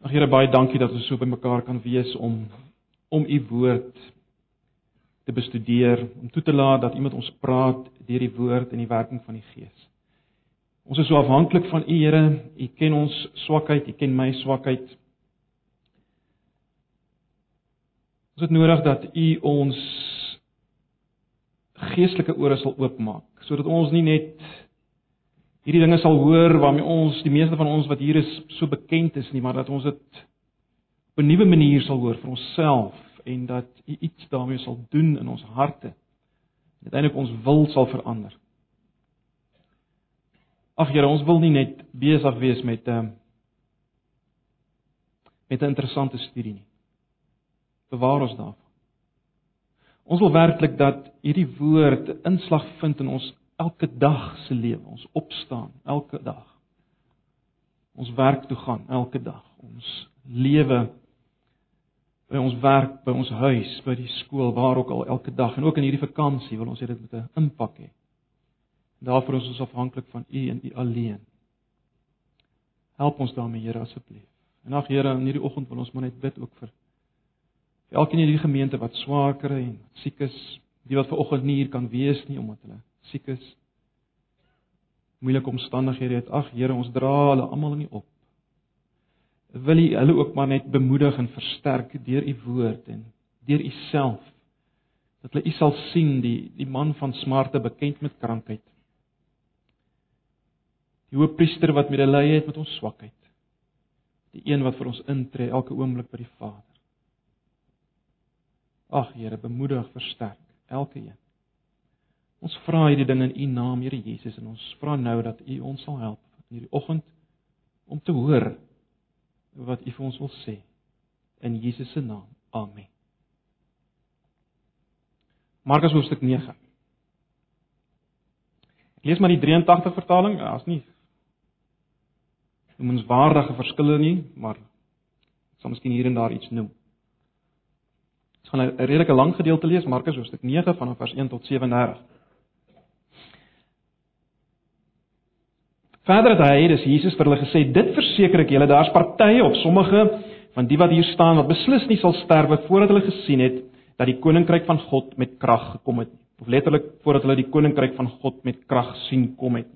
Ag Here, baie dankie dat ons so bymekaar kan wees om om u woord te bestudeer, om toe te laat dat iemand ons praat deur die woord en die werking van die Gees. Ons is so afhanklik van u Here. U ken ons swakheid, u ken my swakheid. Ons het nodig dat u ons geestelike ore sal oopmaak sodat ons nie net hierdie dinge sal hoor waarmee ons die meeste van ons wat hier is so bekend is nie, maar dat ons dit op 'n nuwe manier sal hoor vir onsself en dat U iets daarmee sal doen in ons harte. Uiteindelik ons wil sal verander. Ag Here, ons wil nie net besig wees met ehm, met 'n interessante studie nie. Bewaar ons daarvan. Ons wil werklik dat hierdie woord inslag vind in ons elke dag se lewe, ons opstaan elke dag. Ons werk toe gaan elke dag. Ons lewe by ons werk, by ons huis, by die skool, waar ook al elke dag en ook in hierdie vakansie wil ons hê dit moet 'n impak hê. Daarvoor is ons afhanklik van U en U alleen. Help ons daarmee, Here, asseblief. En ag Here, in hierdie oggend wil ons maar net bid ook vir vir elkeen in hierdie gemeente wat swaar kry en siek is, die wat ver oggend nie hier kan wees nie omdat hulle siek is. Moeilike omstandighede het. Ag Here, ons dra hulle almal in U op. Wil U hulle ook maar net bemoedig en versterk deur U woord en deur U self. Dat hulle U sal sien die die man van smarte bekend met krankheid. Die hoëpriester wat medelee het met ons swakheid. Die een wat vir ons intree elke oomblik by die Vader. Ag Here, bemoedig, versterk elke een. Ons vra hierdie ding in U naam, Here Jesus, en ons vra nou dat U ons sal help in hierdie oggend om te hoor wat U vir ons wil sê. In Jesus se naam. Amen. Markus hoofstuk 9. Ek lees maar die 83 vertaling. Daar's nie noemenswaardige verskille nie, maar sal miskien hier en daar iets noem. Ons gaan 'n redelike lang gedeelte lees, Markus hoofstuk 9 vanaf vers 1 tot 37. Verder het hy, dis Jesus vir hulle gesê, dit verseker ek julle, daar's partye of sommige van die wat hier staan wat beslis nie sal sterwe voordat hulle gesien het dat die koninkryk van God met krag gekom het. Of letterlik voordat hulle die koninkryk van God met krag sien kom het.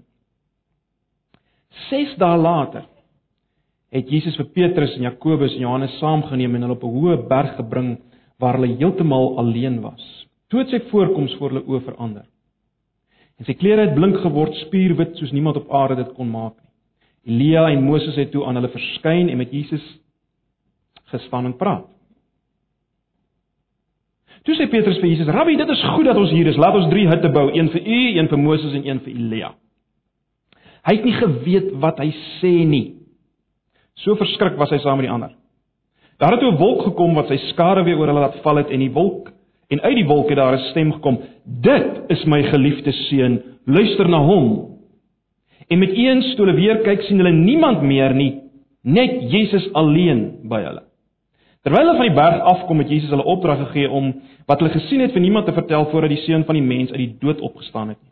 6 dae later het Jesus vir Petrus en Jakobus en Johannes saamgeneem en hulle op 'n hoë berg gebring waar hulle heeltemal alleen was. Toe het sy voorkoms voor hulle oë verander. En sy klere het blink geword, spierwit soos niemand op aarde dit kon maak nie. Elia en Moses het toe aan hulle verskyn en met Jesus gestaan en praat. Toe sê Petrus vir Jesus: "Rabbi, dit is goed dat ons hier is. Laat ons drie hutte bou, een vir u, een vir Moses en een vir Elia." Hy het nie geweet wat hy sê nie. So verskrik was hy saam met die ander. Daar het 'n wolk gekom wat sy skare weer oor hulle laat val het en die wolk En uit die wolke daar 'n stem gekom: "Dit is my geliefde seun, luister na hom." En met een stoele weer kyk sien hulle niemand meer nie, net Jesus alleen by hulle. Terwyl hulle van die berg afkom, het Jesus hulle opdrag gegee om wat hulle gesien het vir niemand te vertel voordat die seun van die mens uit die dood opgestaan het.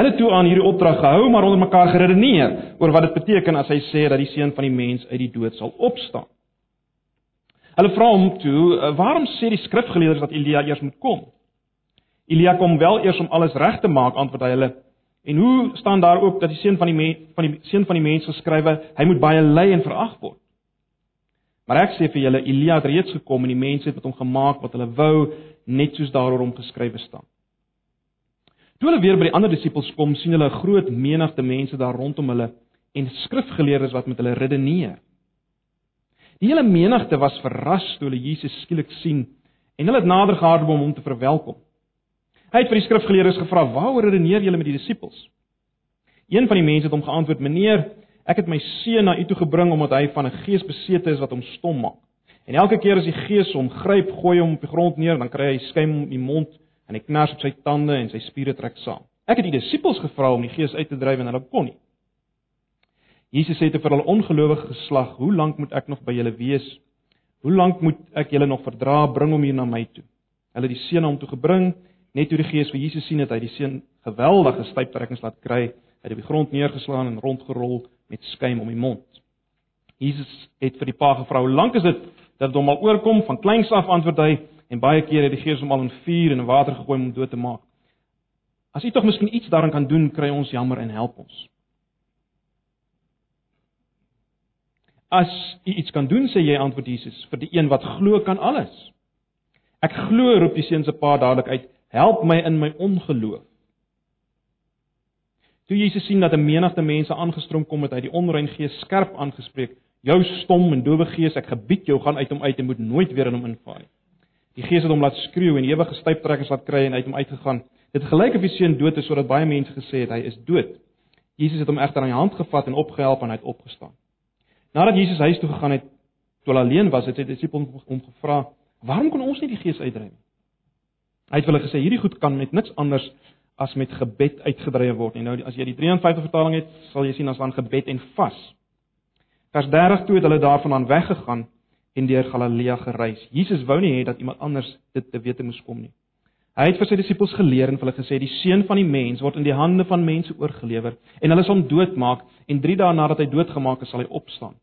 Hulle toe aan hierdie opdrag gehou, maar onder mekaar geredeneer oor wat dit beteken as hy sê dat die seun van die mens uit die dood sal opstaan. Hulle vra hom toe, eh, "Waarom sê die skrifgeleerdes dat Elia eers moet kom?" Elia kom wel eers om alles reg te maak, antwoord hy hulle. En hoe staan daar ook dat die seun van die mens van die seun van die mens geskrywe, hy moet baie ly en verag word? Maar ek sê vir julle, Elia het reeds gekom en die mense het met hom gemaak wat hulle wou, net soos daaroor hom geskrywe staan. Toe hulle weer by die ander disippels kom, sien hulle 'n groot menigte mense daar rondom hulle en skrifgeleerdes wat met hulle redeneer. Die hele menigte was verras toe hulle Jesus skielik sien en hulle het nader gehardloop om hom te verwelkom. Hy het vir die skrifgeleerdes gevra: "Waaroor redeneer julle met die disippels?" Een van die mense het hom geantwoord: "Meneer, ek het my seun na u toe gebring omdat hy van 'n gees besete is wat hom stom maak. En elke keer as die gees hom gryp, gooi hom op die grond neer, dan kry hy skuim in die mond en hy knars op sy tande en sy spiere trek saam. Ek het die disippels gevra om die gees uit te dryf en hulle kon nie." Jesus sê te vir hulle ongelowige geslag: "Hoe lank moet ek nog by julle wees? Hoe lank moet ek julle nog verdra? Bring hom hier na my toe." Hulle die seun hom toe gebring. Net toe die gees vir Jesus sien het hy die seun geweldige styptrekkings laat kry, hy het op die grond neergeslaan en rondgerol met skuim om die mond. Jesus het vir die pa gevra, "Hoe lank is dit dat dit hom al oorkom?" Van kleins af antwoord hy en baie kere het die Gees hom al in vuur en in water gegooi om dood te maak. As u tog miskien iets daaraan kan doen, kry ons jammer en help ons. As u iets kan doen, sê jy antwoord Jesus, vir die een wat glo kan alles. Ek glo, roep die seun se pa dadelik uit, help my in my ongeloof. Toe Jesus sien dat 'n menigte mense aangestroom kom, het hy die onrein gees skerp aangespreek: "Jou stom en dowe gees, ek gebied jou gaan uit hom uit en moet nooit weer in hom invaai." Die gees het hom laat skreeu en ewige styptrekkers laat kry en uit hom uitgegaan. Dit gelyk of die seun dood is sodat baie mense gesê het hy is dood. Jesus het hom egter aan die hand gevat en opgehelp en hy het opgestaan. Nadat Jesus huis toe gegaan het, toe alleen was, het sy disippels hom gevra: "Waarom kon ons nie die gees uitdryf nie?" Hy het hulle gesê: "Hierdie goed kan met niks anders as met gebed uitgedryf word. En nou as jy die 53 vertaling het, sal jy sien as van gebed en vas. Vers 30 toe het hulle daarvandaan weggegaan en deur Galilea gereis. Jesus wou nie hê dat iemand anders dit te wete moes kom nie. Hy het vir sy disippels geleer en hulle gesê die seun van die mens word in die hande van mense oorgelewer en hulle sal hom doodmaak en 3 dae nadat hy doodgemaak is sal hy opstaan.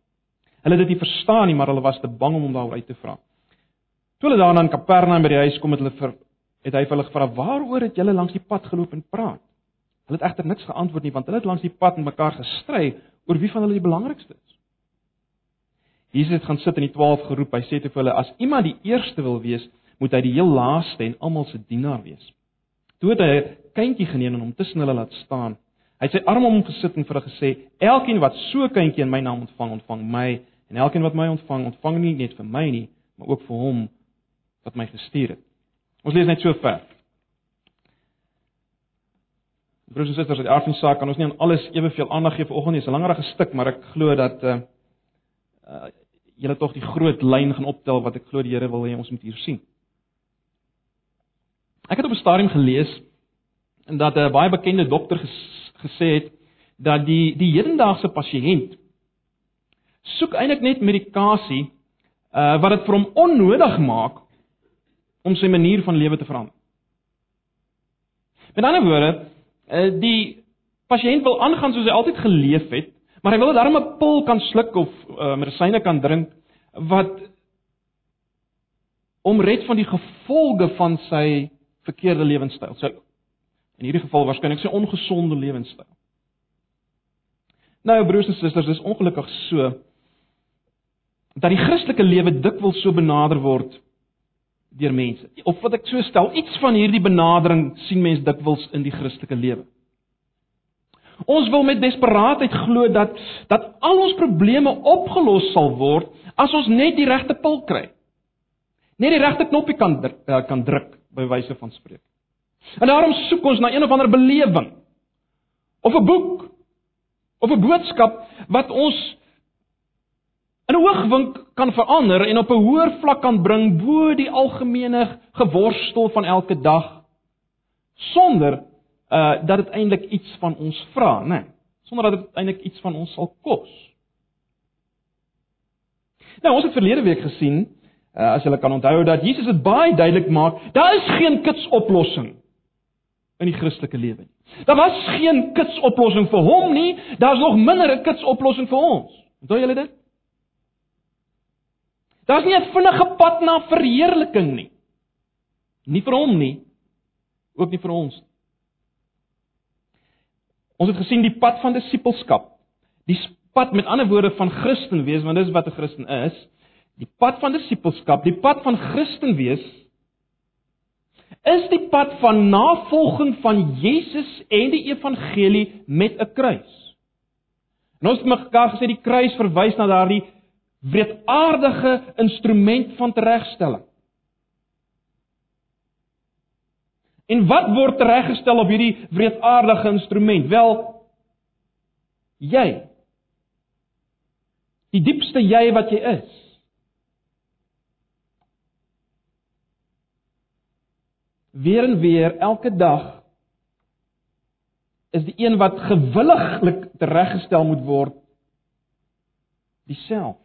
Hulle het dit nie verstaan nie, maar hulle was te bang om hom daaroor uit te vra. Toe hulle daarna in Kapernaum by die huis kom het hulle vir het hy vir hulle gevra: "Waaroor het julle langs die pad geloop en praat?" Hulle het egter niks geantwoord nie, want hulle het langs die pad met mekaar gestry oor wie van hulle die belangrikste is. Jesus het gaan sit en die 12 geroep. Hy sê te hulle: "As iemand die eerste wil wees, moet hy die heel laaste en almal se dienaar wees." Toe het hy 'n kindjie geneem en hom tussen hulle laat staan. Hy het sy arm om hom gesit en vir hulle gesê: "Elkeen wat so 'n kindjie in my naam ontvang, ontvang my, en elkeen wat my ontvang, ontvang nie net vir my nie, maar ook vir hom wat my gestuur het." Ons lees net so ver. Broers en susters, uit aardse saak kan ons nie aan alles eweveel aandag gee vanoggend nie. Dis 'n langerige stuk, maar ek glo dat uh uh julle tog die groot lyn gaan optel wat ek glo die Here wil hê ons moet hier sien. Ek het op 'n stadium gelees en dat 'n baie bekende dokter ges, gesê het dat die die hedendaagse pasiënt soek eintlik net medikasie uh wat dit vir hom onnodig maak om sy manier van lewe te verander. Met ander woorde, eh, die pasiënt wil aangaan soos hy altyd geleef het, maar hy wil darm 'n pil kan sluk of uh, medisyne kan drink wat omred van die gevolge van sy verkeerde lewenstyl. Sy in hierdie geval waarskynlik sy ongesonde lewenstyl. Nou broers en susters, dis ongelukkig so dat die Christelike lewe dikwels so benader word deur mense. Of wat ek so stel, iets van hierdie benadering sien mense dikwels in die Christelike lewe. Ons wil met desperaatheid glo dat dat al ons probleme opgelos sal word as ons net die regte pil kry. Net die regte knoppie kan eh, kan druk by wyse van spreek. En daarom soek ons na een of ander belewing of 'n boek of 'n boodskap wat ons in 'n oogwink kan verander en op 'n hoër vlak kan bring bo die algemene geworstel van elke dag sonder uh dat dit eintlik iets van ons vra, né? Nee, sonder dat dit eintlik iets van ons sal kos. Nou, ons het verlede week gesien, uh as julle kan onthou dat Jesus dit baie duidelik maak, daar is geen kitsoplossing in die Christelike lewe nie. Daar was geen kitsoplossing vir hom nie, daar's nog minder 'n kitsoplossing vir ons. Onthou julle dit? Daar's nie 'n vinnige pad na verheerliking nie. Nie vir hom nie. Ook nie vir ons nie. Ons het gesien die pad van disippelskap. Die pad met ander woorde van Christen wees, want dis wat 'n Christen is. Die pad van disippelskap, die pad van Christen wees is die pad van navolging van Jesus en die evangelie met 'n kruis. En ons het mekaar gesê die kruis verwys na daardie wreedaardige instrument van teregstelling. En wat word tereggestel op hierdie wreedaardige instrument? Wel jy. Die diepste jy wat jy is. Weer en weer elke dag is die een wat gewilliglik tereggestel moet word dieselfde.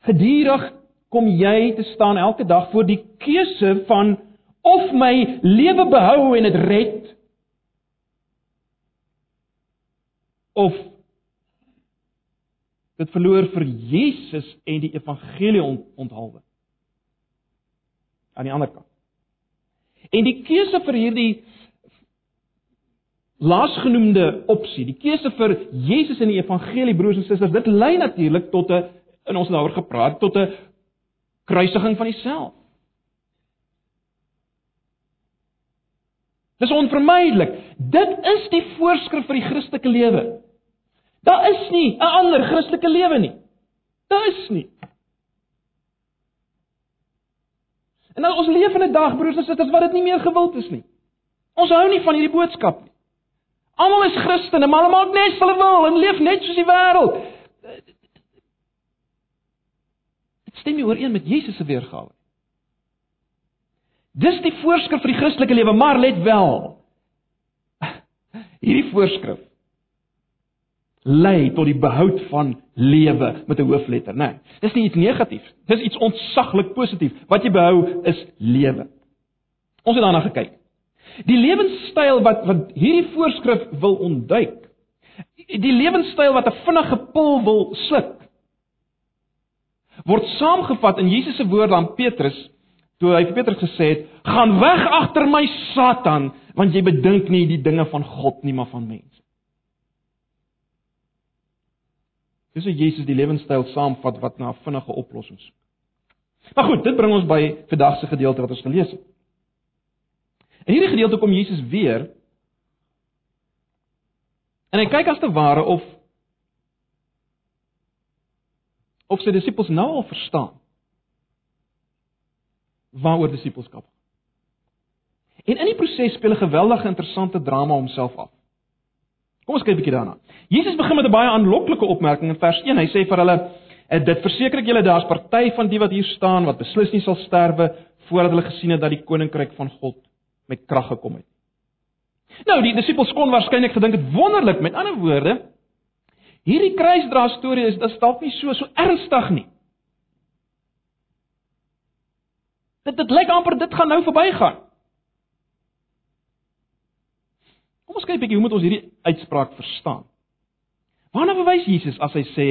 Gedurig kom jy te staan elke dag voor die keuse van of my lewe behou en dit red of dit verloor vir Jesus en die evangelie ont, onthaalwe. Aan die ander kant. En die keuse vir hierdie laasgenoemde opsie, die keuse vir Jesus en die evangelie broers en susters, dit lei natuurlik tot 'n in ons daaroor gepraat tot 'n kruisiging van jouself. Dis onvermydelik. Dit is die voorskrif vir die Christelike lewe. Daar is nie 'n ander Christelike lewe nie. Daar is nie. En nou ons leef in 'n dag broers en susters wat dit nie meer gewild is nie. Ons hou nie van hierdie boodskap nie. Almal is Christene, maar hulle maak net hulle wil en leef net soos die wêreld. Dit stem nie ooreen met Jesus se weergawe. Dis die voorskrif vir die Christelike lewe, maar let wel. Hierdie voorskrif lei tot die behoud van lewe met 'n hoofletter, né? Nee, dis nie iets negatief. Dis iets ontsaglik positief. Wat jy behou is lewe. Ons het daarna gekyk. Die lewenstyl wat wat hierdie voorskrif wil ontduik. Die lewenstyl wat 'n vinnige pil wil sluk. word saamgevat in Jesus se woorde aan Petrus toe hy vir Petrus gesê het: "Gaan weg agter my Satan, want jy bedink nie die dinge van God nie, maar van mense." Dis hoe Jesus die lewenstyl saamvat wat na 'n vinnige oplossing soek. Maar goed, dit bring ons by vandag se gedeelte wat ons gelees het. In hierdie gedeelte kom Jesus weer en hy kyk as te ware of of sy disippels nou al verstaan waaroor disippelskap. En in die proses speel 'n geweldige interessante drama homself af. Kom ons kyk 'n bietjie daarna. Jesus begin met 'n baie aanloklike opmerking in vers 1. Hy sê vir hulle: "Dit verseker ek julle daar's party van die wat hier staan wat beslis nie sal sterwe voordat hulle gesien het dat die koninkryk van God met krag gekom het." Nou, die disippels kon waarskynlik gedink het wonderlik, met ander woorde, hierdie kruisdra storie is dit dalk nie so so ernstig nie. Dit dit lyk amper dit gaan nou verbygaan. Kom ons kyk bietjie hoe moet ons hierdie uitspraak verstaan. Waarna verwys Jesus as hy sê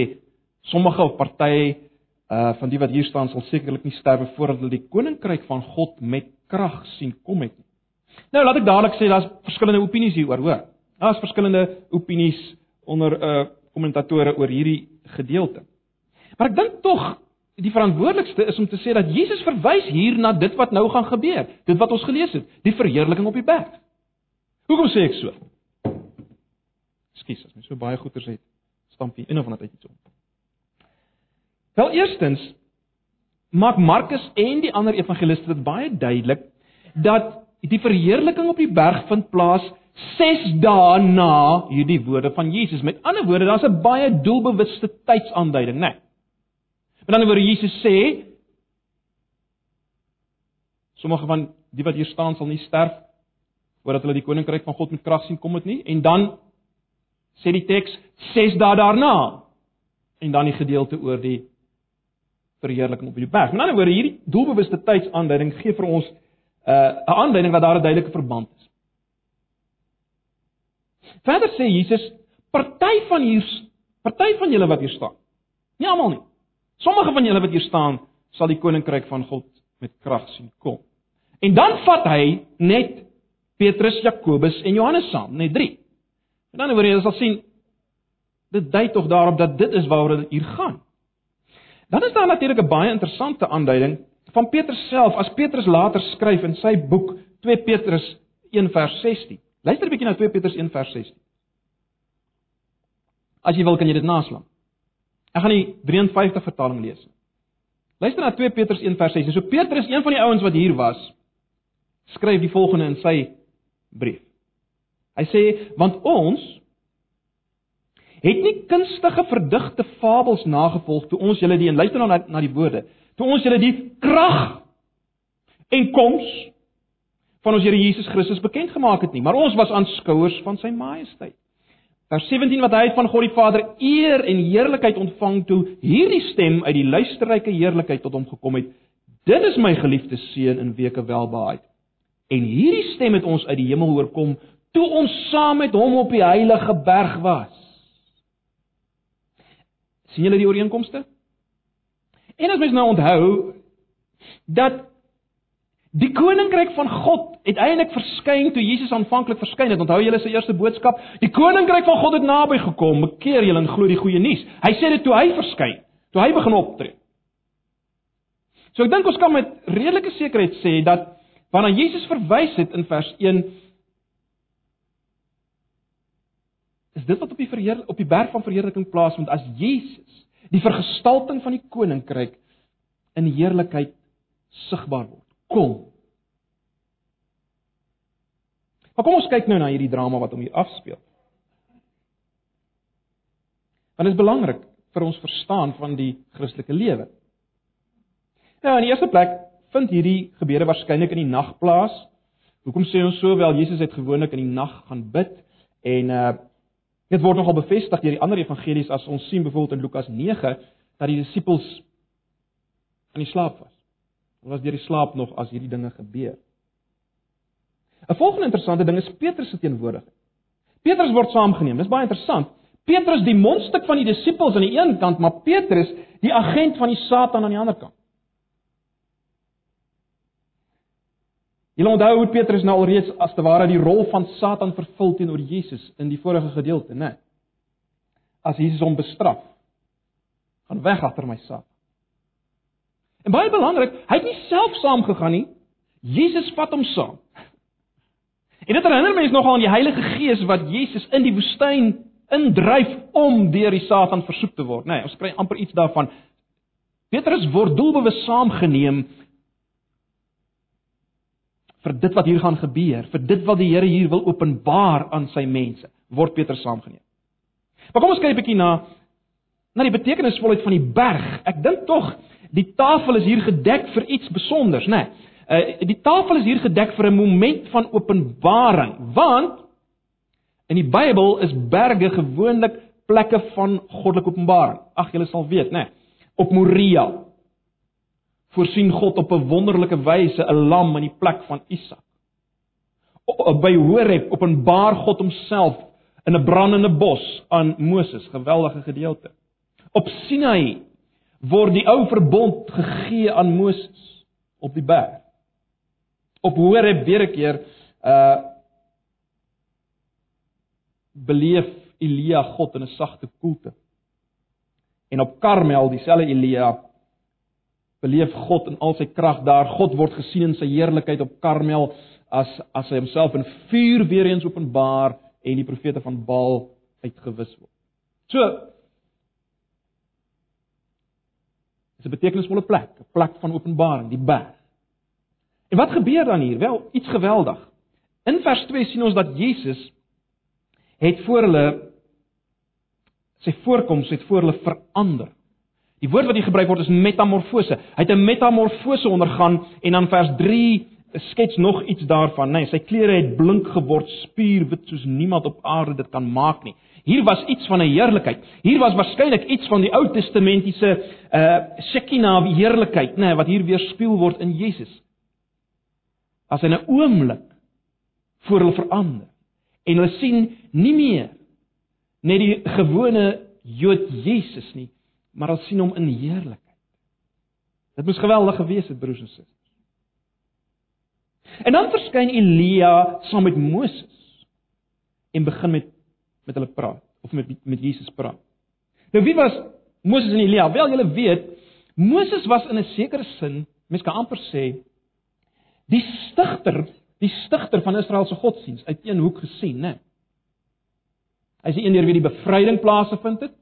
sommige of party uh van die wat hier staan sal sekerlik nie sterwe voordat hulle die koninkryk van God met krag sien kom het nie. Nou laat ek dadelik sê daar's verskillende opinies hieroor, hoor. Daar's verskillende opinies onder uh kommentatore oor hierdie gedeelte. Maar ek dink tog die verantwoordelikste is om te sê dat Jesus verwys hier na dit wat nou gaan gebeur, dit wat ons gelees het, die verheerliking op die berg. Hoekom sê ek so? Skus, as my so baie goeters het, stamp hier een of ander tyd iets om. Wel eerstens maak Markus en die ander evangeliste dit baie duidelik dat die verheerliking op die berg vind plaas 6 dae na hierdie woorde van Jesus. Met ander woorde, daar's 'n baie doelbewuste tydsaanduiding, né? Nee. Met ander woorde Jesus sê sommige van die wat hier staan sal nie sterf voordat hulle die koninkryk van God met krag sien kom dit nie en dan sê die teks 6 dae daarna en dan die gedeelte oor die verheerliking op die berg. Met ander woorde hierdie doelbewuste tydsaanduiding gee vir ons uh, 'n aanduiding dat daar 'n duidelike verband is. Verder sê Jesus party van hier party van julle wat hier staan. Nie almal nie. Sommige van julle wat hier staan, sal die koninkryk van God met krag sien kom. En dan vat hy net Petrus, Jakobus en Johannes saam, net 3. En dan word jy sal sien dit dui tog daarop dat dit is waaroor dit hier gaan. Dan is daar natuurlik 'n baie interessante aanduiding van Petrus self as Petrus later skryf in sy boek 2 Petrus 1 vers 16. Luister 'n bietjie na 2 Petrus 1 vers 16. As jy wil kan jy dit naslaan. Ek gaan die 53 vertaling lees. Luister na 2 Petrus 1 vers 6. So Petrus, een van die ouens wat hier was, skryf die volgende in sy brief. Hy sê want ons het nie kunstige verdigte fabels nagevolg toe ons julle die en luister nou na, na die woorde. Toe ons julle die krag en koms van ons Here Jesus Christus bekend gemaak het nie, maar ons was aanskouers van sy majesteit. Vers 17 wat hy het van God die Vader eer en heerlikheid ontvang toe hierdie stem uit die luisterryke heerlikheid tot hom gekom het. Dit is my geliefde seun in weke welbehaag. En hierdie stem het ons uit die hemel hoor kom toe ons saam met hom op die heilige berg was. sien julle die ooreenkomste? En as mens nou onthou dat die koninkryk van God uiteindelik verskyn toe Jesus aanvanklik verskyn het. Onthou julle sy eerste boodskap? Die koninkryk van God het naby gekom. Bekeer julle en glo die goeie nuus. Hy sê dit toe hy verskyn, toe hy begin optree. So ek dink ons kan met redelike sekerheid sê dat waarna Jesus verwys het in vers 1 is dit wat op die verheer op die berg van verheerliking plaasvind as Jesus die vergestalting van die koninkryk in heerlikheid sigbaar word. Kom. Maar kom ons kyk nou na hierdie drama wat hom hier afspeel. Want dit is belangrik vir ons verstaan van die Christelike lewe. Nou, in die eerste plek vind hierdie gebeure waarskynlik in die nag plaas. Hoekom sê ons so wel Jesus het gewoonlik in die nag gaan bid en uh dit word nogal bevestig deur die ander evangelies as ons sien byvoorbeeld in Lukas 9 dat die disippels in die slaap was. Hulle was deur die slaap nog as hierdie dinge gebeur. 'n Volgende interessante ding is Petrus se teenwoordigheid. Petrus word saamgeneem. Dis baie interessant. Petrus die mondstuk van die disippels aan die een kant, maar Petrus die agent van die Satan aan die ander kant. Julle onthou hoe Petrus nou alreeds as te ware die rol van Satan vervul teenoor Jesus in die vorige gedeelte, né? As Jesus hom bestraf. Gaan weg agter my Satan. En baie belangrik, hy het nie self saamgegaan nie. Jesus vat hom saam. En dit herinner mense nogal aan die Heilige Gees wat Jesus in die woestyn indryf om deur die Satan versoek te word, né? Nee, ons kry amper iets daarvan. Petrus word doelbewus saamgeneem vir dit wat hier gaan gebeur, vir dit wat die Here hier wil openbaar aan sy mense, word Petrus saamgeneem. Maar kom ons kyk 'n bietjie na na die betekenisvolheid van die berg. Ek dink tog die tafel is hier gedek vir iets spesiaals, né? Nee. Uh die tafel is hier gedek vir 'n moment van openbaring, want in die Bybel is berge gewoonlik plekke van goddelike openbaring. Ag julle sal weet, né? Nee. Op Moria, voorsien God op 'n wonderlike wyse 'n lam in die plek van Isak. By Horeb openbaar God homself in 'n brandende bos aan Moses, geweldige gedeelte. Op Sinai word die ou verbond gegee aan Moses op die berg. Op Horeb weer 'n keer uh beleef Elia God in 'n sagte koelte. En op Karmel dieselfde Elia beleef God in al sy krag daar. God word gesien in sy heerlikheid op Karmel as as hy homself in vuur weer eens openbaar en die profete van Baal uitgewis word. So Dit is 'n betekenisvolle plek, 'n plek van openbaring, die berg. En wat gebeur dan hier? Wel, iets geweldig. In vers 2 sien ons dat Jesus het voor hulle sy voorkoms het voor hulle verander. Die woord wat hier gebruik word is metamorfose. Hy het 'n metamorfose ondergaan en dan vers 3 skets nog iets daarvan, nê. Nee, sy klere het blink geword, spierwit soos niemand op aarde dit kan maak nie. Hier was iets van 'n heerlikheid. Hier was waarskynlik iets van die Ou Testamentiese uh Shekinah heerlikheid, nê, nee, wat hier weerspieël word in Jesus. As in 'n oomblik voor hulle verander en hulle sien nie meer net die gewone Jood Jesus nie, maar hulle sien hom in heerlikheid. Dit moes geweldig gewees het broers en susters. En dan verskyn Elia saam met Moses en begin met met hulle praat of met met Jesus praat. Nou wie was Moses en Elia? Wel julle weet, Moses was in 'n sekere sin, mens kan amper sê, die stigter, die stigter van Israel se godsdiens uit een hoek gesien, né? Hy is die een deur wie die bevryding plaasgevind het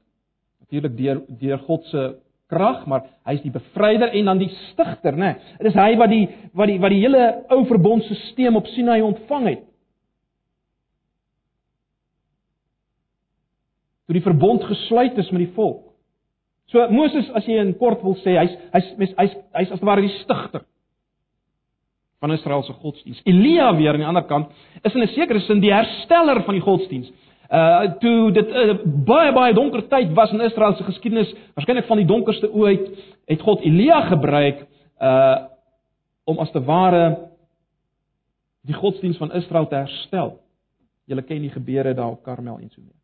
natuurlik deur deur God se krag, maar hy is die bevryder en dan die stigter, né? Nee. Dit is hy wat die wat die wat die hele ou verbondstelsel op Sinai ontvang het. Toe die verbond gesluit is met die volk. So Moses, as jy in kort wil sê, hy's hy's hy's hy's hy as ware die stigter van Israel se godsdiens. Elia weer aan die ander kant is in 'n sekere sin die hersteller van die godsdiens uh toe dit uh, baie baie donker tyd was in Israel se geskiedenis, waarskynlik van die donkerste ooit, het God Elia gebruik uh om as te ware die godsdiens van Israel te herstel. Julle ken die gebeure daar op Karmel en so meer.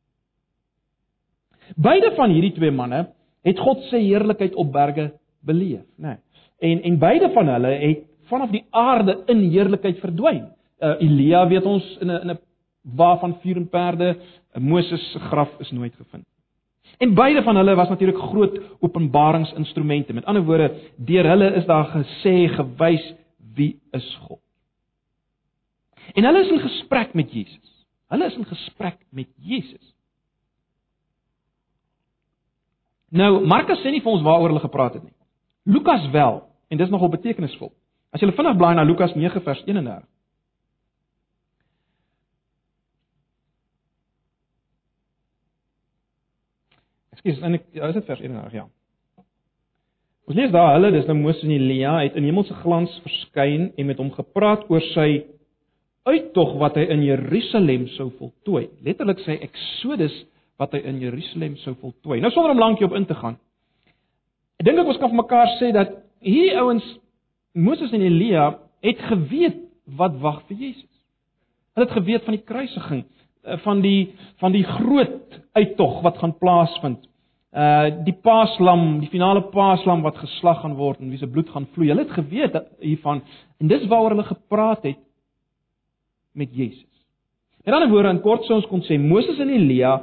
Beide van hierdie twee manne het God se heerlikheid op berge beleef, né? Nee. En en beide van hulle het vanaf die aarde in heerlikheid verdwyn. Uh, Elia weet ons in 'n in 'n wa van vuur en perde, Moses se graf is nooit gevind. En beide van hulle was natuurlik groot openbaringsinstrumente. Met ander woorde, deur hulle is daar gesê gewys wie is God. En hulle is in gesprek met Jesus. Hulle is in gesprek met Jesus. Nou, Markus sê nie vir ons waaroor hulle gepraat het nie. Lukas wel, en dis nogal betekenisvol. As jy vinnig blaai na Lukas 9 vers 31. Ekskuus, en ek ja, is dit vers 31, ja. Ons lees daar hulle, dis nou Moses en Elia het in hemelse glans verskyn en met hom gepraat oor sy uittog wat hy in Jerusalem sou voltooi. Letterlik sê Exodus wat hy in Jerusalem sou voltooi. Nou sonder om lankie op in te gaan. Ek dink ek ons kan vir mekaar sê dat hierdie ouens Moses en Elia het geweet wat wag vir Jesus. Hulle het geweet van die kruisiging, eh, van die van die groot uittog wat gaan plaasvind. Uh die paaslam, die finale paaslam wat geslag gaan word en wie se bloed gaan vloei. Hulle het geweet hiervan en dis waaroor hulle gepraat het met Jesus. In ander woorde, in kort sou ons kon sê Moses en Elia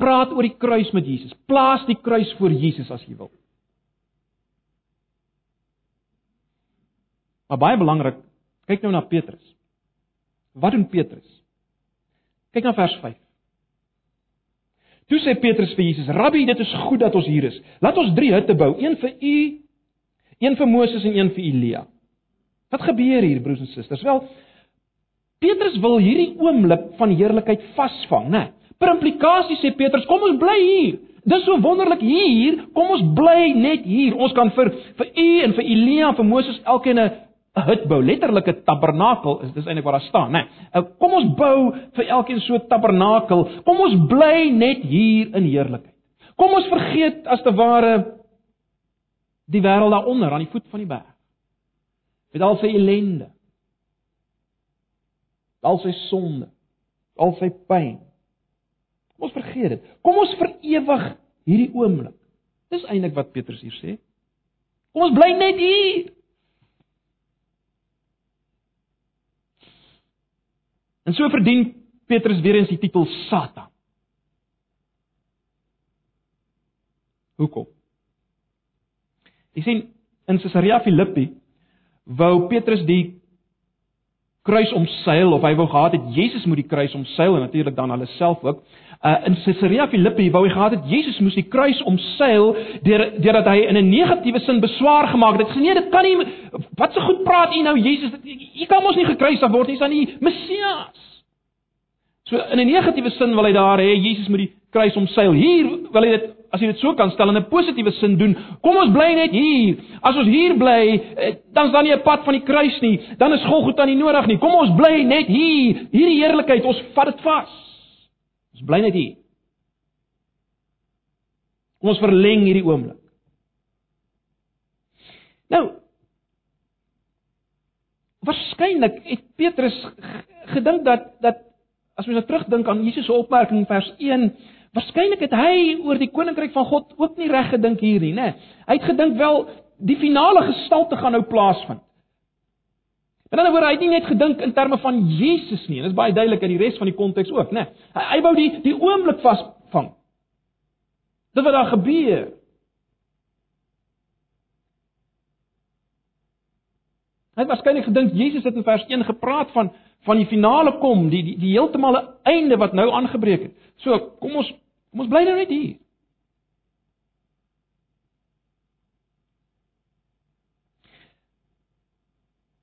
praat oor die kruis met Jesus. Plaas die kruis voor Jesus as jy wil. Maar baie belangrik, kyk nou na Petrus. Wat doen Petrus? Kyk na vers 5. Toe sê Petrus vir Jesus: "Rabbi, dit is goed dat ons hier is. Laat ons drie hutte bou, een vir u, een vir Moses en een vir Elia." Wat gebeur hier, broers en susters? Wel, Petrus wil hierdie oomblik van heerlikheid vasvang, né? Per implikasie sê Petrus, kom ons bly hier. Dis so wonderlik hier. Kom ons bly net hier. Ons kan vir vir u en vir Elia en vir Moses elkeen 'n hut bou, letterlik 'n tabernakel. Is dis eintlik wat daar staan, né? Nou, kom ons bou vir elkeen so 'n tabernakel. Kom ons bly net hier in heerlikheid. Kom ons vergeet as te ware die wêreld daaronder aan die voet van die berg. Met al sy ellende al sy sonde, al sy pyn. Kom ons vergeet dit. Kom ons vir ewig hierdie oomblik. Dis eintlik wat Petrus hier sê. Kom ons bly net hier. En so verdien Petrus weer eens die titel Satan. Hoekom? Jy sien in Caesarea Philippi wou Petrus die kruis omseil of hy wou gehad het Jesus moet die kruis omseil en natuurlik dan hulle self ook. Uh in Caesarea Philippi wou hy gehad het Jesus moes die kruis omseil deur deurdat hy in 'n negatiewe sin beswaar gemaak het. Hy sê nee, dit kan nie wat se so goed praat u nou Jesus? U kan mos nie gekruisig word nie, is dan die Messias. So in 'n negatiewe sin wil hy daar hê Jesus moet die kruis omseil. Hier wil hy dit as jy dit so kan stel in 'n positiewe sin doen. Kom ons bly net hier. As ons hier bly, eh, dan is daar nie 'n pad van die kruis nie. Dan is Golgotha nie nodig nie. Kom ons bly net hier. Hierdie heerlikheid, ons vat dit vas. Ons bly net hier. Kom ons verleng hierdie oomblik. Nou Waarskynlik het Petrus gedink dat dat as mens nou terugdink aan Jesus se opmerking in vers Waarskynlik het hy oor die koninkryk van God ook nie reg gedink hier nie, né? Hy het gedink wel die finale gestalte gaan nou plaasvind. En dan word hy nie net gedink in terme van Jesus nie, en dit is baie duidelik in die res van die konteks ook, né? Hy, hy wou die die oomblik vasvang. Dit wat daar gebeur. Hy het waarskynlik gedink Jesus het in vers 1 gepraat van van die finale kom, die die, die heeltemal einde wat nou aangebreek het. So, kom ons kom ons bly nou net hier.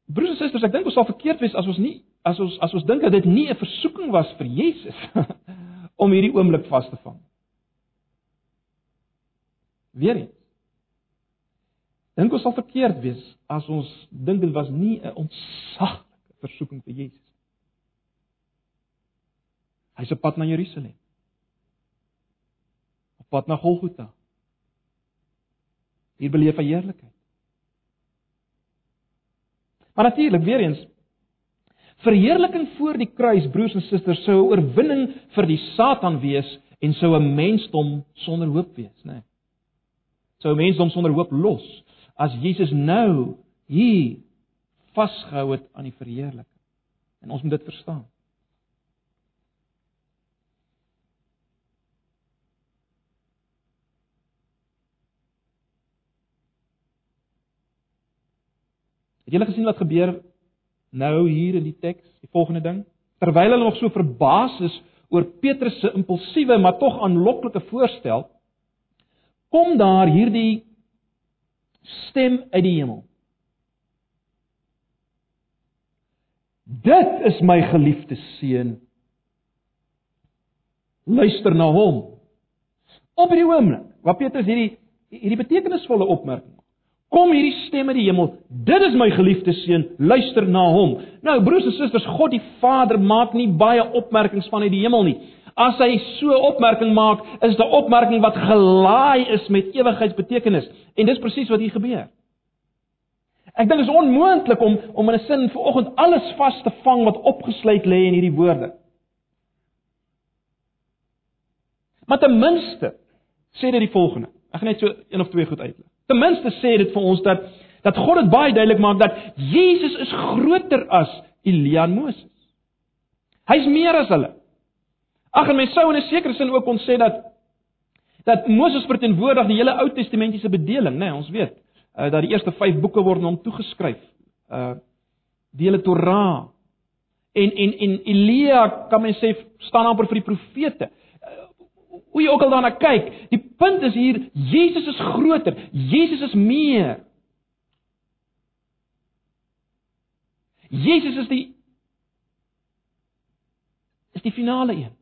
Broers en susters, ek dink ons sal verkeerd wees as ons nie as ons as ons dink dat dit nie 'n versoeking was vir Jesus om hierdie oomblik vas te vang. Weereens. Dink ons sal verkeerd wees as ons dink dit was nie 'n ontsaglike versoeking vir Jesus. Hy's op pad na Jerusalem. Op pad na Golgotha. Hier beleef hy heerlikheid. Maar natuurlik weer eens verheerliking voor die kruis broers en susters sou 'n oorwinning vir die Satan wees en sou 'n mensdom sonder hoop wees, né? Nee. sou mensdom sonder hoop los as Jesus nou hier vasgehou het aan die verheerliking. En ons moet dit verstaan. Het julle gesien wat gebeur nou hier in die teks, die volgende ding? Terwyl hulle nog so verbaas is oor Petrus se impulsiewe maar tog aanloklike voorstel, kom daar hierdie stem uit die hemel. Dit is my geliefde seun. Luister na hom. Op hierdie oomblik, waar Petrus hierdie hierdie betekenisvolle opmerking kom hierdie stem uit die hemel. Dit is my geliefde seun, luister na hom. Nou broers en susters, God die Vader maak nie baie opmerkings vanuit die hemel nie. As hy so 'n opmerking maak, is dit 'n opmerking wat gelaai is met ewigheidsbetekenis. En dis presies wat hier gebeur. Ek dink dit is onmoontlik om om in 'n sin vanoggend alles vas te vang wat opgesluit lê in hierdie woorde. Maar ten minste sê dit die volgende. Ek gaan net so een of twee goed uitlig. Ten minste sê dit vir ons dat dat God dit baie duidelik maak dat Jesus is groter as Elia en Moses. Hy's meer as hulle. Ag en mens sou in 'n sekere sin ook kon sê dat dat Moses verteenwoordig die hele Ou Testamentiese bedeling, né? Nee, ons weet uh, dat die eerste 5 boeke word aan hom toegeskryf. Uh die hele Torah. En en en Elia kan mens sê staan amper vir die profete hoe jy ook al daarna kyk, die punt is hier Jesus is groter, Jesus is meer. Jesus is die is die finale een.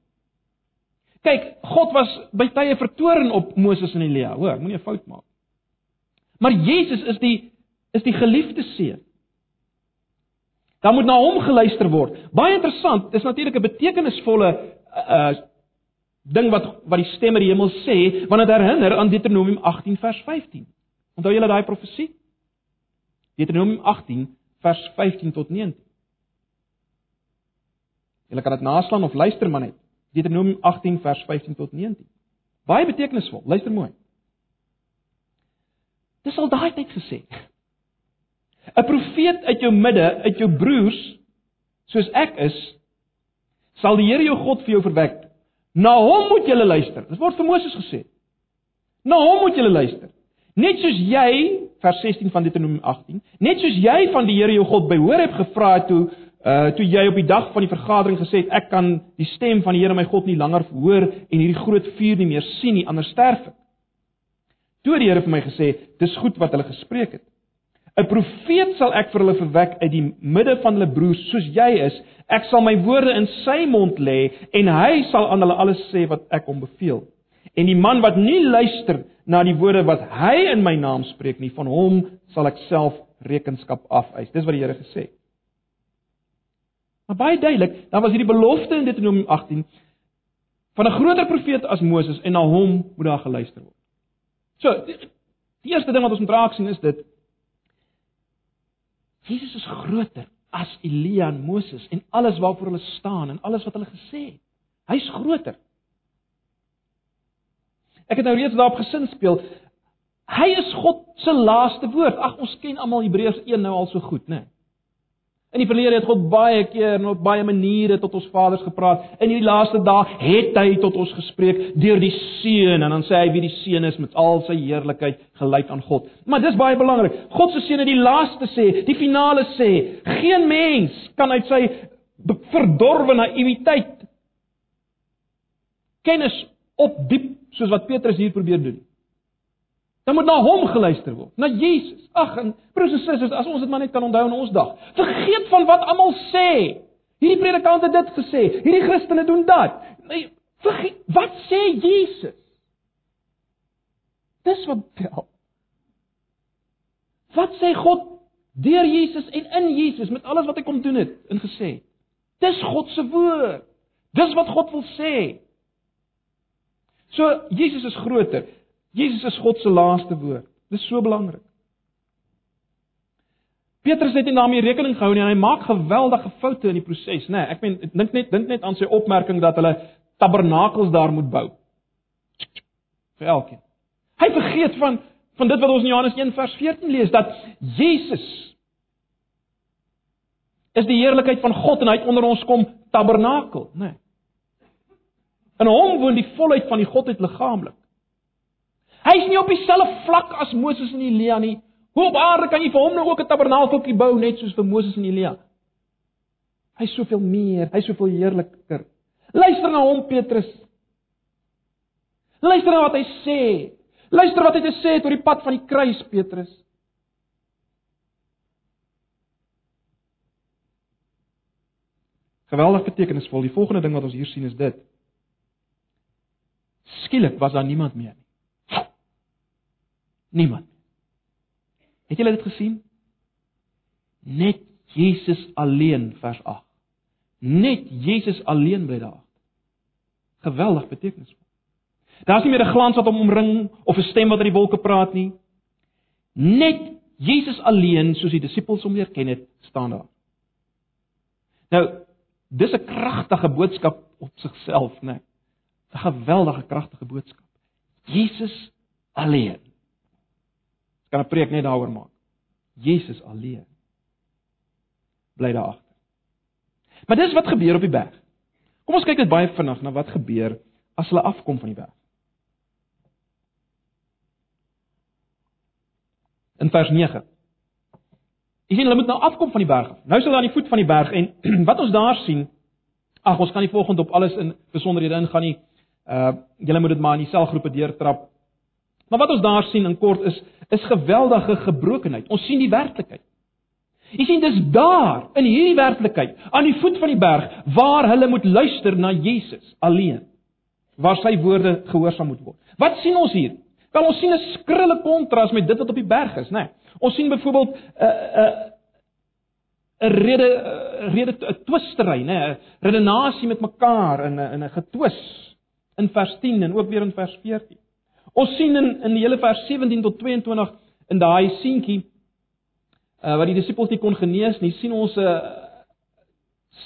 Kyk, God was by tye vertoorn op Moses en Elia, hoor, moenie 'n fout maak. Maar Jesus is die is die geliefde seun. Daar moet na hom geluister word. Baie interessant, dis natuurlik 'n betekenisvolle uh ding wat wat die stem in die hemel sê, want dit herinner aan Deuteronomium 18 vers 15. Onthou julle daai profesie? Deuteronomium 18 vers 15 tot 19. Julle kan dit naslaan of luister maar net. Deuteronomium 18 vers 15 tot 19. Baie betekenisvol. Luister mooi. Dis al daai tyd gesê. 'n Profeet uit jou midde, uit jou broers, soos ek is, sal die Here jou God vir jou verwek Na hom moet julle luister. Dit word vir Moses gesê. Na hom moet julle luister. Net soos jy vers 16 van Deuteronomium 18, net soos jy van die Here jou God behoor het gevra toe uh toe jy op die dag van die vergadering gesê het ek kan die stem van die Here my God nie langer hoor en hierdie groot vuur nie meer sien nie anders sterf ek. Toe die Here vir my gesê, dis goed wat hulle gespreek het. 'n Profeet sal ek vir hulle verwek uit die midde van hulle broers soos jy is. Ek sal my woorde in sy mond lê en hy sal aan hulle alles sê wat ek hom beveel. En die man wat nie luister na die woorde wat hy in my naam spreek nie, van hom sal ek self rekenskap afeis. Dis wat die Here gesê het. Maar baie duidelik, dan was hierdie belofte in Deuteronomium 18 van 'n groter profeet as Moses en na hom moet daar geluister word. So, die, die eerste ding wat ons moet raak sien is dit Jesus is groter as Elia en Moses en alles waarvoor hulle staan en alles wat hulle gesê het. Hy's groter. Ek het nou reeds daarop gesin speel. Hy is God se laaste woord. Ag ons ken almal Hebreërs 1 nou al so goed, né? Nee. In die verlede het God baie keer en op baie maniere tot ons vaders gepraat. In hierdie laaste dae het hy tot ons gespreek deur die Seun en dan sê hy wie die Seun is met al sy heerlikheid gelyk aan God. Maar dis baie belangrik. God se Seun het die laaste sê, die finale sê, geen mens kan uit sy verdorwe naïwiteit kennis opdiep soos wat Petrus hier probeer doen. Dan moet na hom geluister word, na Jesus. Ag, en broers en susters, as ons dit maar net kan onthou in ons dag. Vergeet van wat almal sê. Hierdie predikant het dit gesê, hierdie Christene doen dat. Nee, vergeet, wat sê Jesus? Dis wat tel. Wat sê God deur Jesus en in Jesus met alles wat hy kom doen het en gesê? Dis God se woord. Dis wat God wil sê. So Jesus is groter. Jesus is God se laaste woord. Dis so belangrik. Petrus het nie daarmee rekening gehou nie en hy maak geweldige foute in die proses, nê. Nee, ek meen dink net dink net aan sy opmerking dat hulle tabernakels daar moet bou. Vir elkeen. Hy vergeet van van dit wat ons in Johannes 1 vers 14 lees dat Jesus is die heerlikheid van God en hy het onder ons kom tabernakel, né? Nee. In hom woon die volheid van die godheid liggaamlik. Hy's nie op dieselfde vlak as Moses en Elia nie. Hoe op aarde kan jy vir hom nou ook 'n tabernakeltjie bou net soos vir Moses en Elia? Hy's soveel meer, hy's soveel heerliker. Luister na hom Petrus. Luister na wat hy sê. Luister wat hy te sê oor die pad van die kruis Petrus. Geweldig betekenisvol. Die volgende ding wat ons hier sien is dit. Skielik was daar niemand meer nie. Niemand. Het julle dit gesien? Net Jesus alleen vers 8. Net Jesus alleen bly daar. Geweldig betekenisvol. Daar's nie meer 'n glans wat hom omring of 'n stem wat uit die wolke praat nie. Net Jesus alleen, soos die disippels hom leer ken het, staan daar. Nou, dis 'n kragtige boodskap op sigself, né? 'n Geweldige kragtige boodskap. Jesus alleen. Kan 'n preek net daaroor maak. Jesus alleen bly daar agter. Maar dis wat gebeur op die berg. Kom ons kyk net baie vinnig na wat gebeur as hulle afkom van die berg. In vers 9. Jy sien hulle moet nou afkom van die berg. Nou is hulle aan die voet van die berg en wat ons daar sien, ag ons kan nie volgens op alles in besonderhede ingaan nie. Uh julle moet dit maar in die selgroepe deurtrap. Maar wat ons daar sien in kort is is geweldige gebrokenheid. Ons sien die werklikheid. Jy sien dis daar in hierdie werklikheid aan die voet van die berg waar hulle moet luister na Jesus alleen. Waar sy woorde gehoorsaam moet word. Wat sien ons hier? Wel ons sien 'n skrille kontras met dit wat op die berg is, né? Nee. Ons sien byvoorbeeld 'n uh, 'n uh, 'n rede uh, rede 'n twistery, né? 'n redenasie met mekaar in 'n in 'n getwis in vers 10 en ook weer in vers 14. Ons sien in in die hele vers 17 tot 22 in daai seentjie uh, wat die disippels nie kon genees nie, sien ons 'n uh,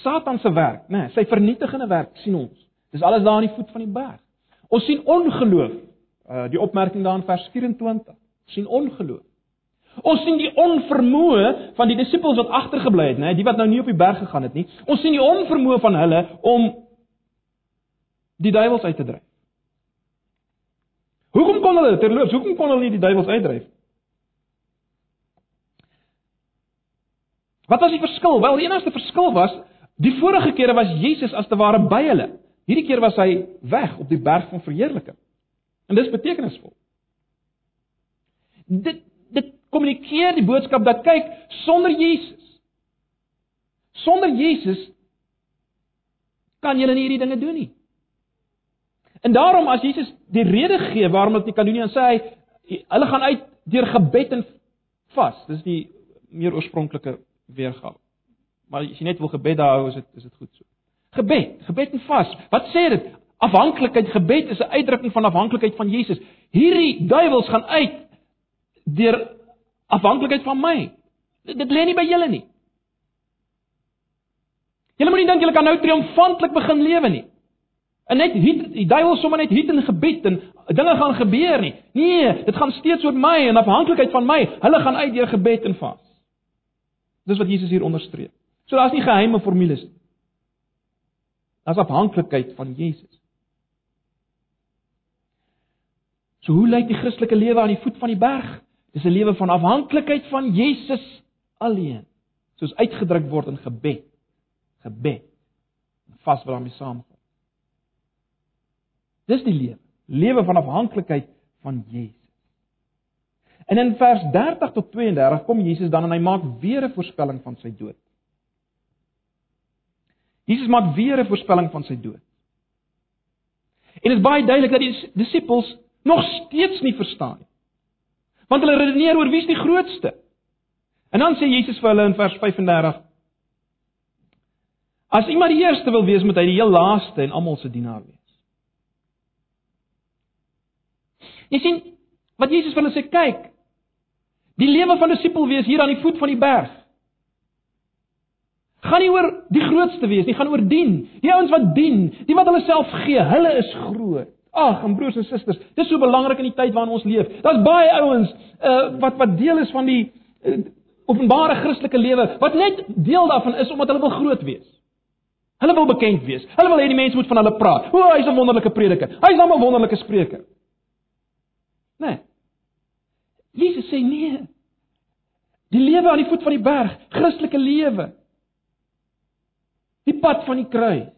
Satan se werk, né? Nee, sy vernietigende werk sien ons. Dis alles daar aan die voet van die berg. Ons sien ongeloof Uh die opmerking daar in vers 24 sien ongeloof. Ons sien die onvermoë van die disippels wat agtergebly het, nê, die wat nou nie op die berg gegaan het nie. Ons sien die onvermoë van hulle om die duiwels uit te dryf. Hoekom kon hulle terloops, hoekom kon hulle nie die duiwels uitdryf? Wat was die verskil? Wel, die enigste verskil was die vorige kere was Jesus as te ware by hulle. Hierdie keer was hy weg op die berg van verheerliking. En dis betekenisvol. Dit dit kommunikeer die boodskap dat kyk, sonder Jesus sonder Jesus kan jy nie hierdie dinge doen nie. En daarom as Jesus die rede gee waarom dit nie kan doen nie, dan sê hy hulle gaan uit deur gebed en vas. Dis die meer oorspronklike weergawe. Maar as jy net wil gebed daar hou, is dit is dit goed so. Gebed, gebed en vas. Wat sê dit? Afhanklikheid gebed is 'n uitdrukking van afhanklikheid van Jesus. Hierdie duiwels gaan uit deur afhanklikheid van my. Dit, dit lê nie by julle nie. Julle moenie dink julle kan nou triomfantelik begin lewe nie. En net hier die duiwels sommer net hier in gebed en dinge gaan gebeur nie. Nee, dit gaan steeds oor my en afhanklikheid van my. Hulle gaan uit deur gebed en vas. Dis wat Jesus hier onderstreep. So daar's nie geheime formules nie. Daar's afhanklikheid van Jesus. So hoe lyk die Christelike lewe aan die voet van die berg? Dis 'n lewe van afhanklikheid van Jesus alleen. Soos uitgedruk word in gebed. Gebed. Vas wat daarmee saamgaan. Dis die lewe. Lewe van afhanklikheid van Jesus. En in vers 30 tot 32 kom Jesus dan en hy maak weer 'n voorspelling van sy dood. Jesus maak weer 'n voorspelling van sy dood. En dit is baie duidelik dat die disippels nog steeds nie verstaan nie. Want hulle redeneer oor wie is die grootste. En dan sê Jesus vir hulle in vers 35: As iemand die eerste wil wees, moet hy die heel laaste en almal se dienaar wees. Jy sien wat Jesus vir hulle sê, kyk. Die lewe van 'n disipel wees hier aan die voet van die berg. Gaan nie oor die grootste wees nie, gaan oor dien. Die ouens wat dien, die wat hulle self gee, hulle is groot. Ag, en broers en susters, dis so belangrik in die tyd waarin ons leef. Daar's baie ouens uh wat wat deel is van die uh, openbare Christelike lewe wat net deel daarvan is omdat hulle wil groot wees. Hulle wil bekend wees. Hulle wil hê die mense moet van hulle praat. O, hy's 'n wonderlike prediker. Hy's 'n wonderlike spreker. Nee. Jesus sê nee. Die lewe aan die voet van die berg, Christelike lewe. Die pad van die kruis.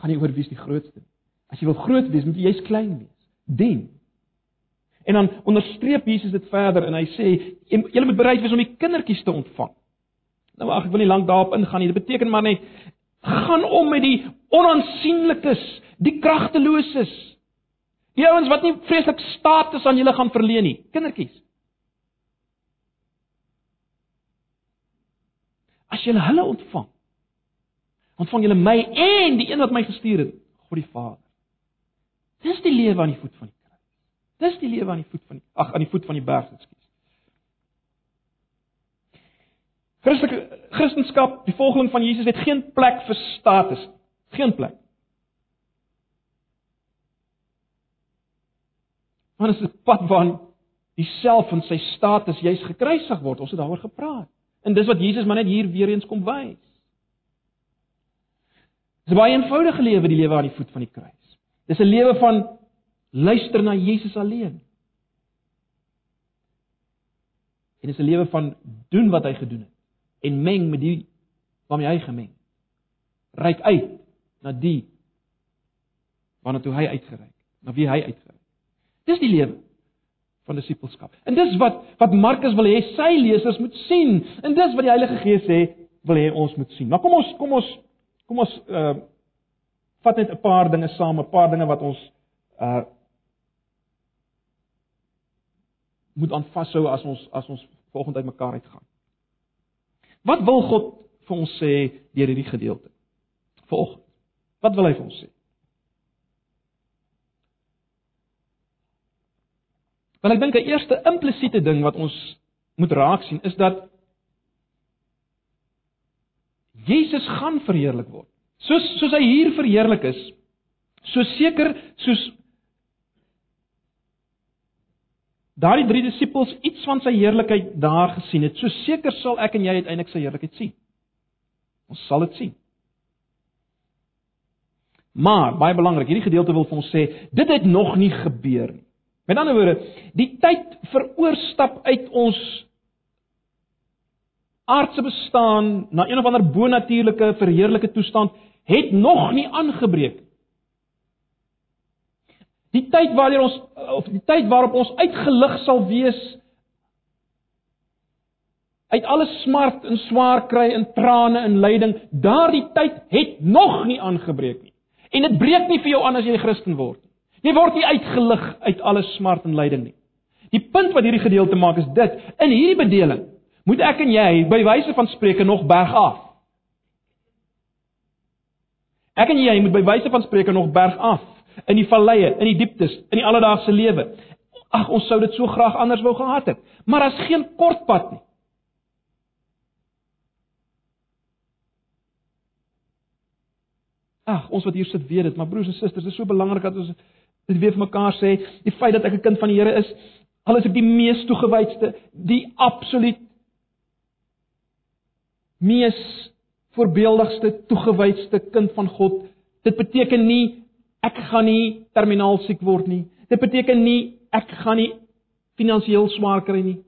Gaan nie oor wie is die grootste. As jy wil groot wees, moet jy jy's klein wees. Dien. En dan onderstreep Jesus dit verder en hy sê jy moet bereid wees om die kindertjies te ontvang. Nou ag ek wil nie lank daarop ingaan nie. Dit beteken maar net gaan om met die onaansienlikes, die kragteloses. Die ouens wat nie vreeslik status aan julle gaan verleen nie, kindertjies. As jy hulle ontvang, ontvang jy my en die een wat my gestuur het, God die Vader. Dis die lewe aan die voet van die kruis. Dis die lewe aan die voet van die ag aan die voet van die berg, ekskuus. Christelike Christendom, die volgeling van Jesus het geen plek vir status, geen plek. Want dit is 'n pad waarin diself van sy status juis gekruisig word. Ons het daaroor gepraat. En dis wat Jesus maar net hier weer eens kom wys. Dis 'n baie eenvoudige lewe, die lewe aan die voet van die kruis. Dis 'n lewe van luister na Jesus alleen. En dis 'n lewe van doen wat hy gedoen het en meng met die waarmee hy gemeng. Ryk uit na die waarna toe hy uitgereik, na wie hy uitgereik. Dis die lewe van disippelskap. En dis wat wat Markus wil hê sy lesers moet sien. En dis wat die Heilige Gees sê wil hê ons moet sien. Maar kom ons kom ons kom ons uh vat net 'n paar dinge saam, 'n paar dinge wat ons uh moet aanvashou as ons as ons volgende uit mekaar uitgaan. Wat wil God vir ons sê deur hierdie gedeelte? Volg. Wat wil hy vir ons sê? Want ek dink 'n eerste implisiete ding wat ons moet raak sien is dat Jesus gaan verheerlik word. Soos soos hy hier verheerlik is, so seker soos daardie drie disippels iets van sy heerlikheid daar gesien het, so seker sal ek en jy uiteindelik sy heerlikheid sien. Ons sal dit sien. Maar baie belangrik, hierdie gedeelte wil vir ons sê, dit het nog nie gebeur nie. Met ander woorde, die tyd vir oorstap uit ons aardse bestaan na een of ander bonatuurlike verheerlike toestand het nog nie aangebreek Die tyd waardeur ons of die tyd waarop ons uitgelig sal wees uit alle smart en swaar kry en trane en lyding, daardie tyd het nog nie aangebreek nie. En dit breek nie vir jou aan as jy 'n Christen word nie. Jy word nie uitgelig uit alle smart en lyding nie. Die punt wat hierdie gedeelte maak is dit: in hierdie bedeling moet ek en jy by wyse van spreuke nog berg af. Ek en jy moet by wyse van spreuke nog berg af in die valleie, in die dieptes, in die alledaagse lewe. Ag, ons sou dit so graag anders wou gehad het, maar daar's geen kortpad nie. Ag, ons wat hier sit weet dit, maar broers en susters, dit is so belangrik dat ons dit weer vir mekaar sê, die feit dat ek 'n kind van die Here is, al is ek die mees toegewydste, die absoluut mees voorbeeldigste, toegewydste kind van God, dit beteken nie ek gaan nie terminaal siek word nie. Dit beteken nie ek gaan nie finansiëel swaar kry nie.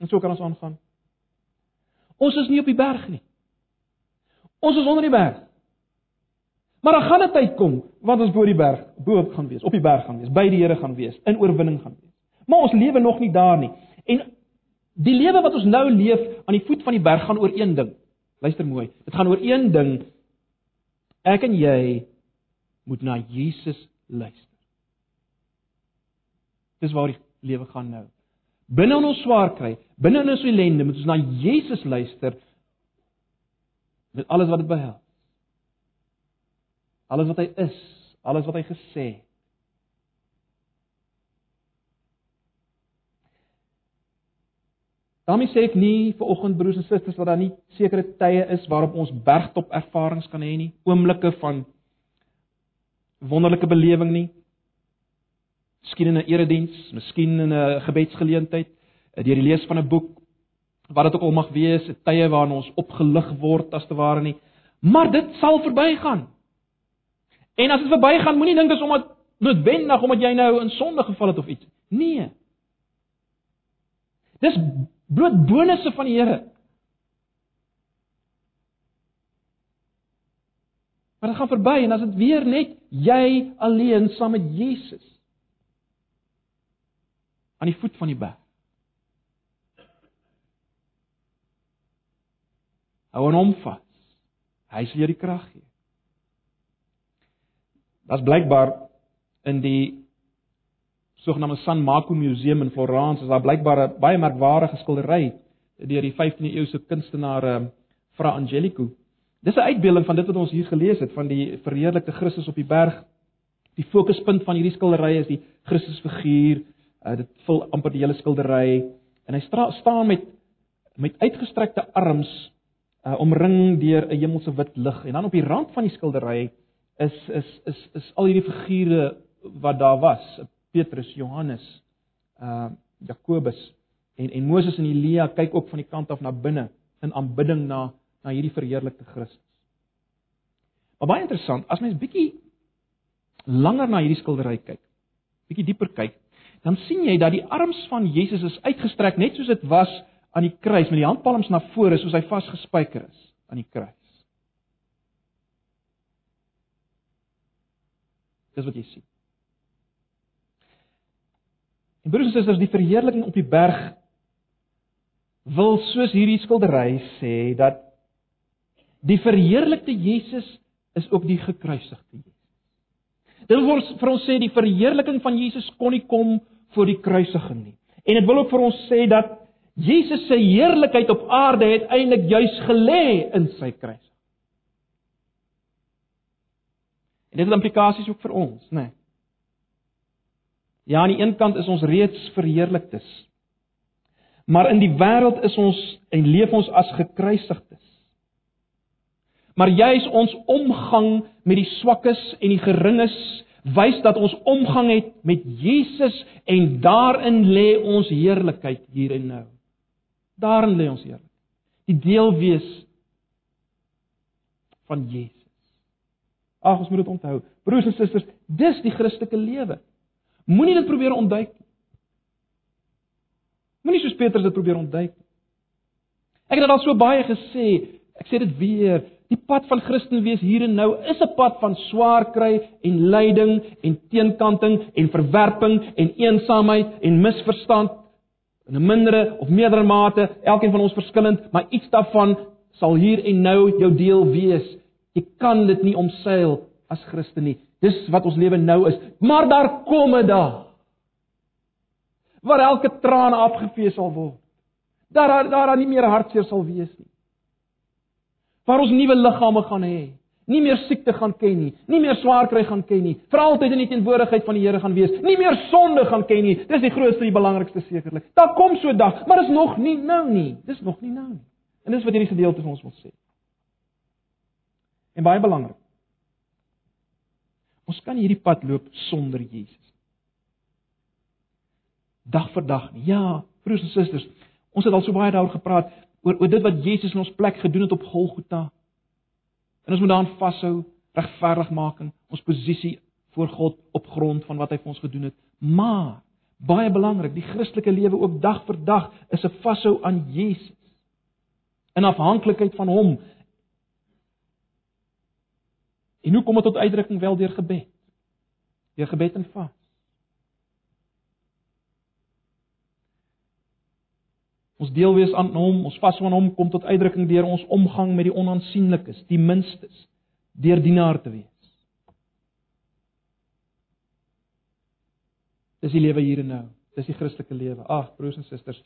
En so kan ons aangaan. Ons is nie op die berg nie. Ons is onder die berg. Maar dan gaan 'n tyd kom wat ons bo die berg, bo gaan wees, op die berg gaan wees, by die Here gaan wees, in oorwinning gaan wees. Maar ons lewe nog nie daar nie. En Die lewe wat ons nou leef aan die voet van die berg gaan oor een ding. Luister mooi. Dit gaan oor een ding. Ek en jy moet na Jesus luister. Dis waar die lewe gaan nou. Binne in ons swaar kry, binne in ons ellende moet ons na Jesus luister met alles wat dit behels. Alles wat hy is, alles wat hy gesê het. Daarmee sê ek nie vir oggend broers en susters dat daar nie sekere tye is waarop ons bergtop ervarings kan hê nie, oomblikke van wonderlike belewing nie. Miskien in 'n erediens, miskien in 'n gebedsgeleentheid, deur die lees van 'n boek, wat dit ook al mag wees, tye waarin ons opgelig word as te ware nie. Maar dit sal verbygaan. En as dit verbygaan, moenie dink dis omdat noodwendig omdat jy nou in sonde geval het of iets. Nee. Dis bloot bonusse van die Here. Maar dit gaan verby en as dit weer net jy alleen saam met Jesus aan die voet van die berg. Hou aan hom vas. Hy sal jou die krag gee. Das blykbaar in die sogenaamde San Marco Museum in Florence is daar blykbaar 'n baie merkwaardige skildery deur die 15de eeuse kunstenaar ehm, Fra Angelico. Dis 'n uitbeelding van dit wat ons hier gelees het van die verheerlikte Christus op die berg. Die fokuspunt van hierdie skildery is die Christusfiguur. Uh, dit vul amper die hele skildery en hy staan met met uitgestrekte arms uh, omring deur 'n hemelse wit lig en dan op die rand van die skildery is is is is al hierdie figure wat daar was Petrus, Johannes, uh Jakobus en en Moses en Elia kyk ook van die kant af na binne in aanbidding na na hierdie verheerlikte Christus. Maar baie interessant, as mens bietjie langer na hierdie skildery kyk, bietjie dieper kyk, dan sien jy dat die arms van Jesus is uitgestrek net soos dit was aan die kruis met die handpalms na vore soos hy vasgespijker is aan die kruis. Dis wat jy sien. En broers en susters, die verheerliking op die berg wil soos hierdie skildery sê dat die verheerlikte Jesus is ook die gekruisigde Jesus. Dit wil vir ons sê die verheerliking van Jesus kon nie kom voor die kruisiging nie. En dit wil ook vir ons sê dat Jesus se heerlikheid op aarde het eintlik juis gelê in sy kruis. En dit het implikasies ook vir ons, né? Nee. Ja, aan die een kant is ons reeds verheerliktes. Maar in die wêreld is ons en leef ons as gekruisigdes. Maar juis ons omgang met die swakkes en die geringes wys dat ons omgang het met Jesus en daarin lê ons heerlikheid hier en nou. Daarin lê ons heerlikheid. Die deel wees van Jesus. Ag, ons moet dit onthou. Broers en susters, dis die Christelike lewe. Moenie dit probeer ontduik nie. Moenie soos Petrus dit probeer ontduik nie. Ek het dit al so baie gesê, ek sê dit weer, die pad van Christen wees hier en nou is 'n pad van swaar kry en lyding en teenkanting en verwerping en eensaamheid en misverstand in 'n mindere of meerdere mate, elkeen van ons verskillend, maar iets daarvan sal hier en nou jou deel wees. Jy kan dit nie omseil as Christen nie. Dis wat ons lewe nou is. Maar daar kom 'n dag waar elke traan afgevee sal word. Daar daar daar nie meer hartseer sal wees nie. Waar ons nuwe liggame gaan hê. Nie meer siekte gaan ken nie, nie meer swaar kry gaan ken nie. Vir altyd in die teenwoordigheid van die Here gaan wees. Nie meer sonde gaan ken nie. Dis die grootste en belangrikste sekerlik. Daar kom so 'n dag, maar dis nog nie nou nie. Dis nog nie nou nie. En dis wat hierdie gedeelte vir ons wil sê. En baie belangrik. Ons kan hierdie pad loop sonder Jesus. Dag vir dag. Ja, broers en susters, ons het al so baie daaroor gepraat oor oor dit wat Jesus in ons plek gedoen het op Golgotha. En ons moet daaraan vashou, regverdigmaking, ons posisie voor God op grond van wat hy vir ons gedoen het. Maar baie belangrik, die Christelike lewe ook dag vir dag is 'n vashou aan Jesus. In afhanklikheid van hom En hoe kom dit tot uitdrukking wel deur gebed? Deur gebed en vas. Ons deel wees aan hom, ons vas van hom kom tot uitdrukking deur ons omgang met die onaansienlikes, die minstes, deur dienaar te wees. Dis die lewe hier en nou. Dis die Christelike lewe. Ag, broers en susters.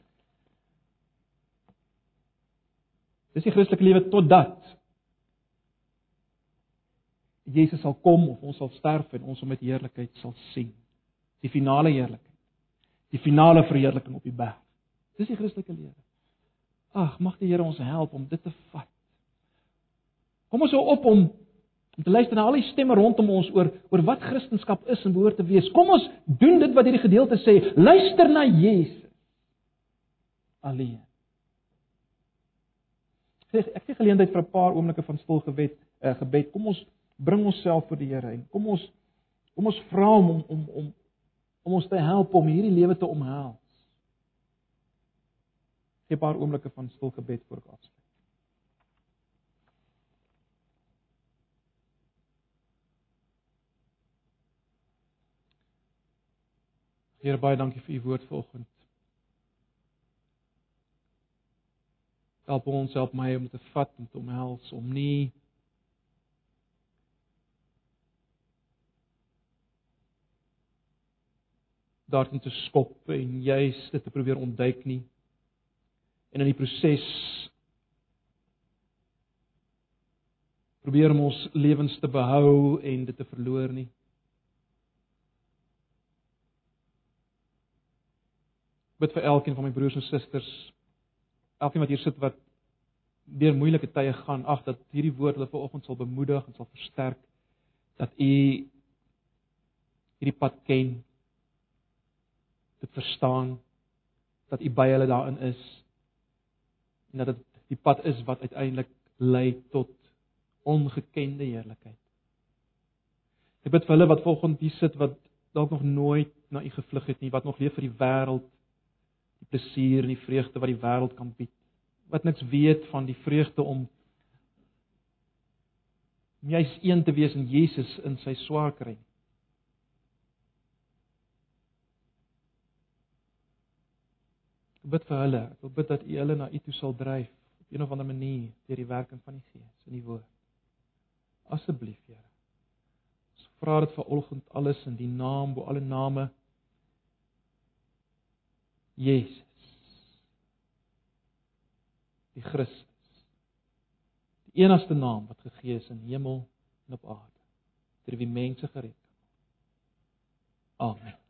Dis die Christelike lewe totdat Jesus sal kom of ons sal sterf en ons hom met heerlikheid sal sien. Die finale heerlikheid. Die finale verheerliking op die berg. Dis die Christelike lewe. Ag, mag die Here ons help om dit te vat. Kom ons hou op om te luister na al die stemme rondom ons oor oor wat Christendom is en behoort te wees. Kom ons doen dit wat hierdie gedeelte sê. Luister na Jesus. Alleen. Ek gee geleentheid vir 'n paar oomblikke van stil gebed, uh, gebed. Kom ons bring onsself voor die Here en kom ons kom ons vra hom om om om om ons te help om hierdie lewe te omhels. Gee 'n paar oomblikke van stil gebed voor ek afsluit. Here baie dankie vir u woord vanoggend. Help ons, help my om te vat en te omhels om nie daarin te skop en juis dit te probeer ontduik nie. En in die proses probeer om ons lewens te behou en dit te verloor nie. Bid vir elkeen van my broers en susters, elkeen wat hier sit wat deur moeilike tye gaan, ag dat hierdie woord hulle vanoggend sal bemoedig en sal versterk dat u hierdie pad ken dit verstaan dat u by hulle daarin is en dat dit die pad is wat uiteindelik lei tot ongekende heerlikheid. Ek bid vir hulle wat volgens hier sit wat dalk nog nooit na u gevlug het nie, wat nog leef vir die wêreld, die plesier en die vreugde wat die wêreld kan bied. Wat niks weet van die vreugde om juis een te wees in Jesus in sy swaar kry. Ek bid vir hulle. Ek wil bid dat U hulle na U toe sal dryf op een of ander manier deur die werking van die Gees in die woord. Asseblief, Here. Ons vra dit vanoggend alles in die naam bo alle name Jesus. Die Christus. Die enigste naam wat gegee is in hemel en op aarde ter wie mense gered word. Amen.